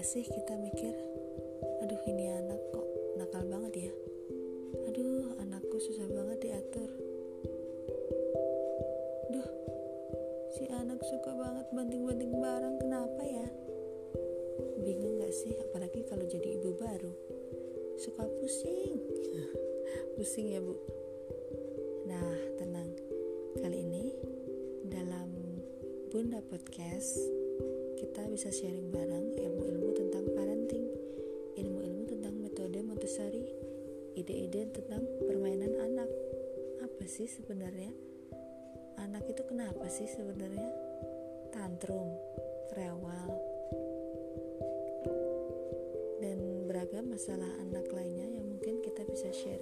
gak sih kita mikir, aduh ini anak kok nakal banget ya? Aduh anakku susah banget diatur. Duh, si anak suka banget banting-banting barang, kenapa ya? Bingung gak sih, apalagi kalau jadi ibu baru? Suka pusing. pusing ya bu? Nah tenang, kali ini dalam Bunda Podcast kita bisa sharing bareng Montessori, ide-ide tentang permainan anak. Apa sih sebenarnya? Anak itu kenapa sih sebenarnya? Tantrum, rewel, dan beragam masalah anak lainnya yang mungkin kita bisa. Uh,